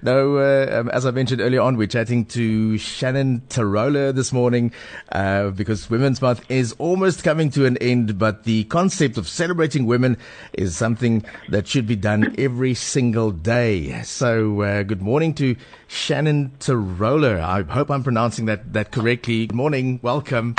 No, uh, um, as I mentioned earlier on, we're chatting to Shannon Tarola this morning uh, because Women's Month is almost coming to an end, but the concept of celebrating women is something that should be done every single day. So, uh, good morning to Shannon Tarola. I hope I'm pronouncing that, that correctly. Good morning. Welcome.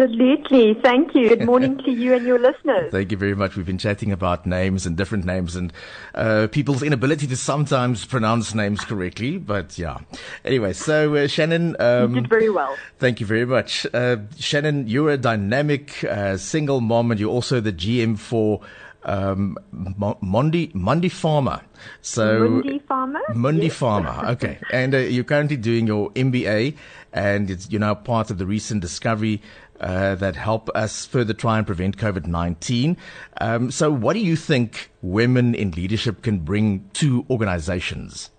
Absolutely. Thank you. Good morning to you and your listeners. Thank you very much. We've been chatting about names and different names and uh, people's inability to sometimes pronounce names correctly. But yeah. Anyway, so uh, Shannon. Um, you did very well. Thank you very much. Uh, Shannon, you're a dynamic uh, single mom and you're also the GM for um, Mundi, Mundipharma. So Mundi Pharma. Mundi yes. Pharma. Okay, and uh, you're currently doing your MBA, and it's you're now part of the recent discovery uh, that help us further try and prevent COVID 19. Um, so, what do you think women in leadership can bring to organizations?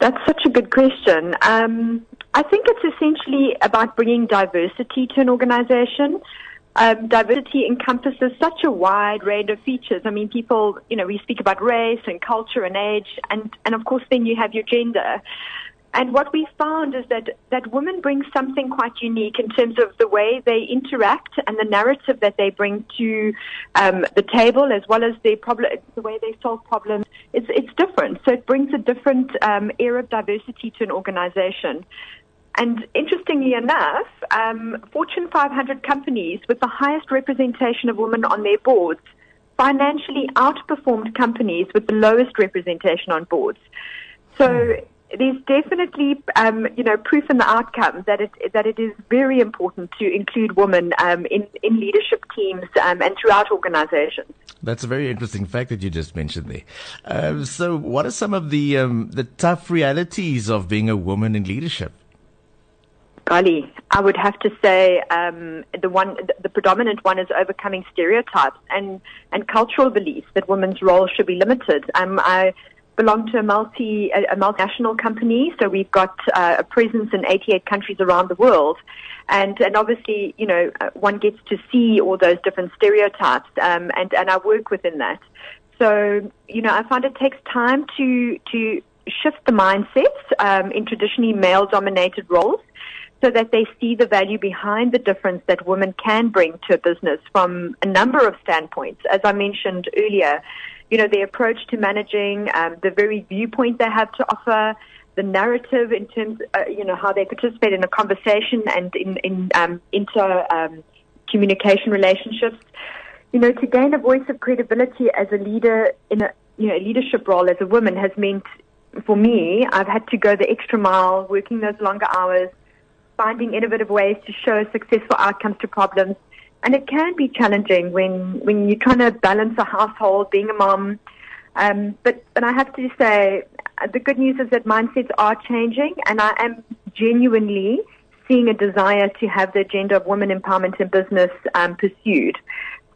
That's such a good question. Um, I think it's essentially about bringing diversity to an organization. Um, diversity encompasses such a wide range of features. I mean, people, you know, we speak about race and culture and age, and, and of course, then you have your gender. And what we found is that, that women bring something quite unique in terms of the way they interact and the narrative that they bring to um, the table, as well as their problem, the way they solve problems. It's, it's different. So it brings a different um, air of diversity to an organization. And interestingly enough, um, Fortune 500 companies with the highest representation of women on their boards financially outperformed companies with the lowest representation on boards. So there's definitely, um, you know, proof in the outcome that it that it is very important to include women um, in in leadership teams um, and throughout organisations. That's a very interesting fact that you just mentioned there. Uh, so, what are some of the um, the tough realities of being a woman in leadership? Golly, I would have to say um, the one, the predominant one is overcoming stereotypes and and cultural beliefs that women's roles should be limited. Um, I belong to a multi a, a multinational company, so we've got uh, a presence in 88 countries around the world, and and obviously you know uh, one gets to see all those different stereotypes, um, and and I work within that. So you know I find it takes time to to shift the mindsets um, in traditionally male-dominated roles. So that they see the value behind the difference that women can bring to a business from a number of standpoints. As I mentioned earlier, you know, their approach to managing, um, the very viewpoint they have to offer, the narrative in terms, uh, you know, how they participate in a conversation and in, in um, inter um, communication relationships. You know, to gain a voice of credibility as a leader in a you know a leadership role as a woman has meant for me, I've had to go the extra mile, working those longer hours, finding innovative ways to show successful outcomes to problems and it can be challenging when when you're trying to balance a household, being a mom. Um, but but I have to say, the good news is that mindsets are changing, and I am genuinely seeing a desire to have the agenda of women empowerment in business um, pursued.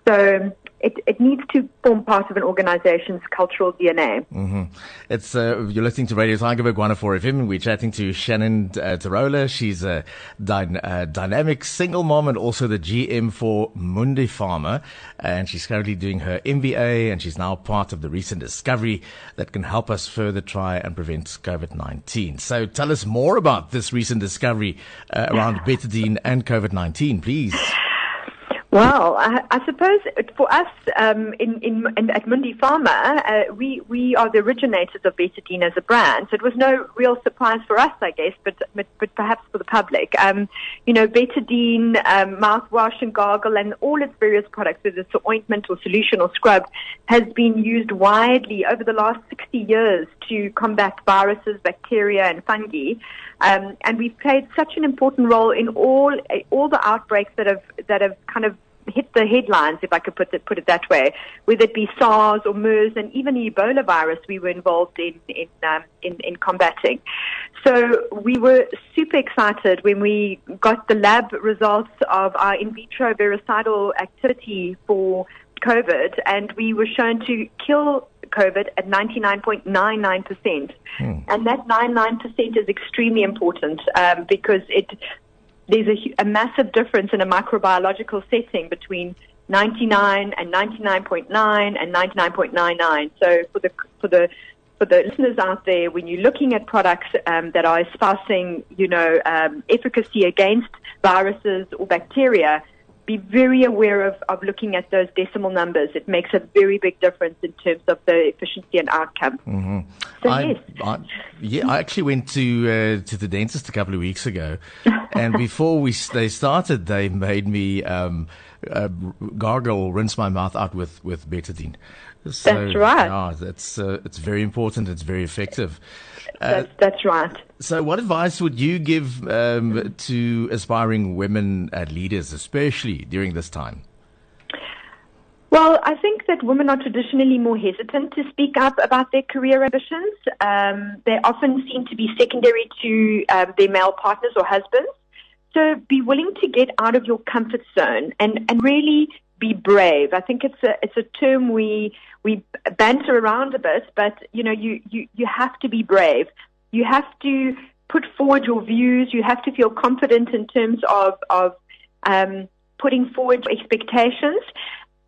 So it, it needs to form part of an organization's cultural DNA. Mm-hmm. It's uh, you're listening to Radio Tygerberg 104 FM. We're chatting to Shannon uh, Tarola. She's a dy- uh, dynamic single mom and also the GM for Mundipharma, and she's currently doing her MBA, and she's now part of the recent discovery that can help us further try and prevent COVID-19. So tell us more about this recent discovery uh, around betadine and COVID-19, please. Well, I, I, suppose for us um, in, in, in, at Mundipharma, uh, we, we are the originators of Betadine as a brand, so it was no real surprise for us, I guess, but, but, but perhaps for the public. Um, you know, Betadine, um, mouthwash and gargle, and all its various products, whether it's ointment or solution or scrub, has been used widely over the last 60 years to combat viruses, bacteria, and fungi. Um, and we've played such an important role in all all the outbreaks that have that have kind of hit the headlines, if I could put it put it that way, whether it be SARS or MERS and even Ebola virus, we were involved in in um, in, in combating. So we were super excited when we got the lab results of our in vitro virucidal activity for COVID, and we were shown to kill COVID at 99.99%. Hmm. And that 99% is extremely important um, because it there's a, a, massive difference in a microbiological setting between 99 and 99.9 and 99.99. So for the for the for the listeners out there, when you're looking at products um, that are espousing, you know, um, efficacy against viruses or bacteria, be very aware of, of looking at those decimal numbers. It makes a very big difference in terms of the efficiency and outcome. Mm-hmm. So I, yes. I, yeah, I actually went to uh, to the dentist a couple of weeks ago, and before we they started, they made me um, uh, gargle, rinse my mouth out with with betadine. So, That's right. Yeah, that's uh, it's very important. It's very effective. Uh, That's, that's right. so, what advice would you give um, to aspiring women uh, leaders, especially during this time? Well, I think that women are traditionally more hesitant to speak up about their career ambitions. Um, they often seem to be secondary to um, their male partners or husbands. So be willing to get out of your comfort zone and, and really be brave. I think it's a it's a term we we banter around a bit, but you know you, you, you have to be brave. You have to put forward your views. You have to feel confident in terms of of um, putting forward expectations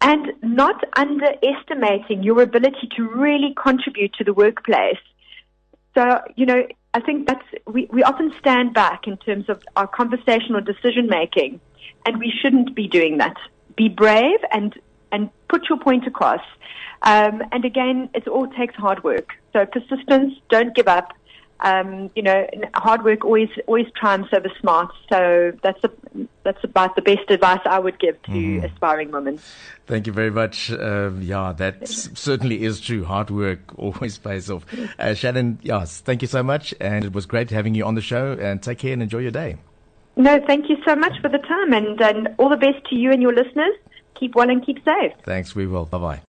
and not underestimating your ability to really contribute to the workplace. So, you know, I think that's, we, we often stand back in terms of our conversational decision making, and we shouldn't be doing that. Be brave and, and put your point across. Um, and again, it all takes hard work. So persistence, don't give up. Um, you know, hard work always always triumphs over smart. So that's a, that's about the best advice I would give to mm. aspiring women. Thank you very much. Um, yeah, that certainly is true. Hard work always pays off. Uh, Shannon, yes, thank you so much, and it was great having you on the show. And take care and enjoy your day. No, thank you so much for the time, and, and all the best to you and your listeners. Keep well and keep safe. Thanks. We will. Bye bye.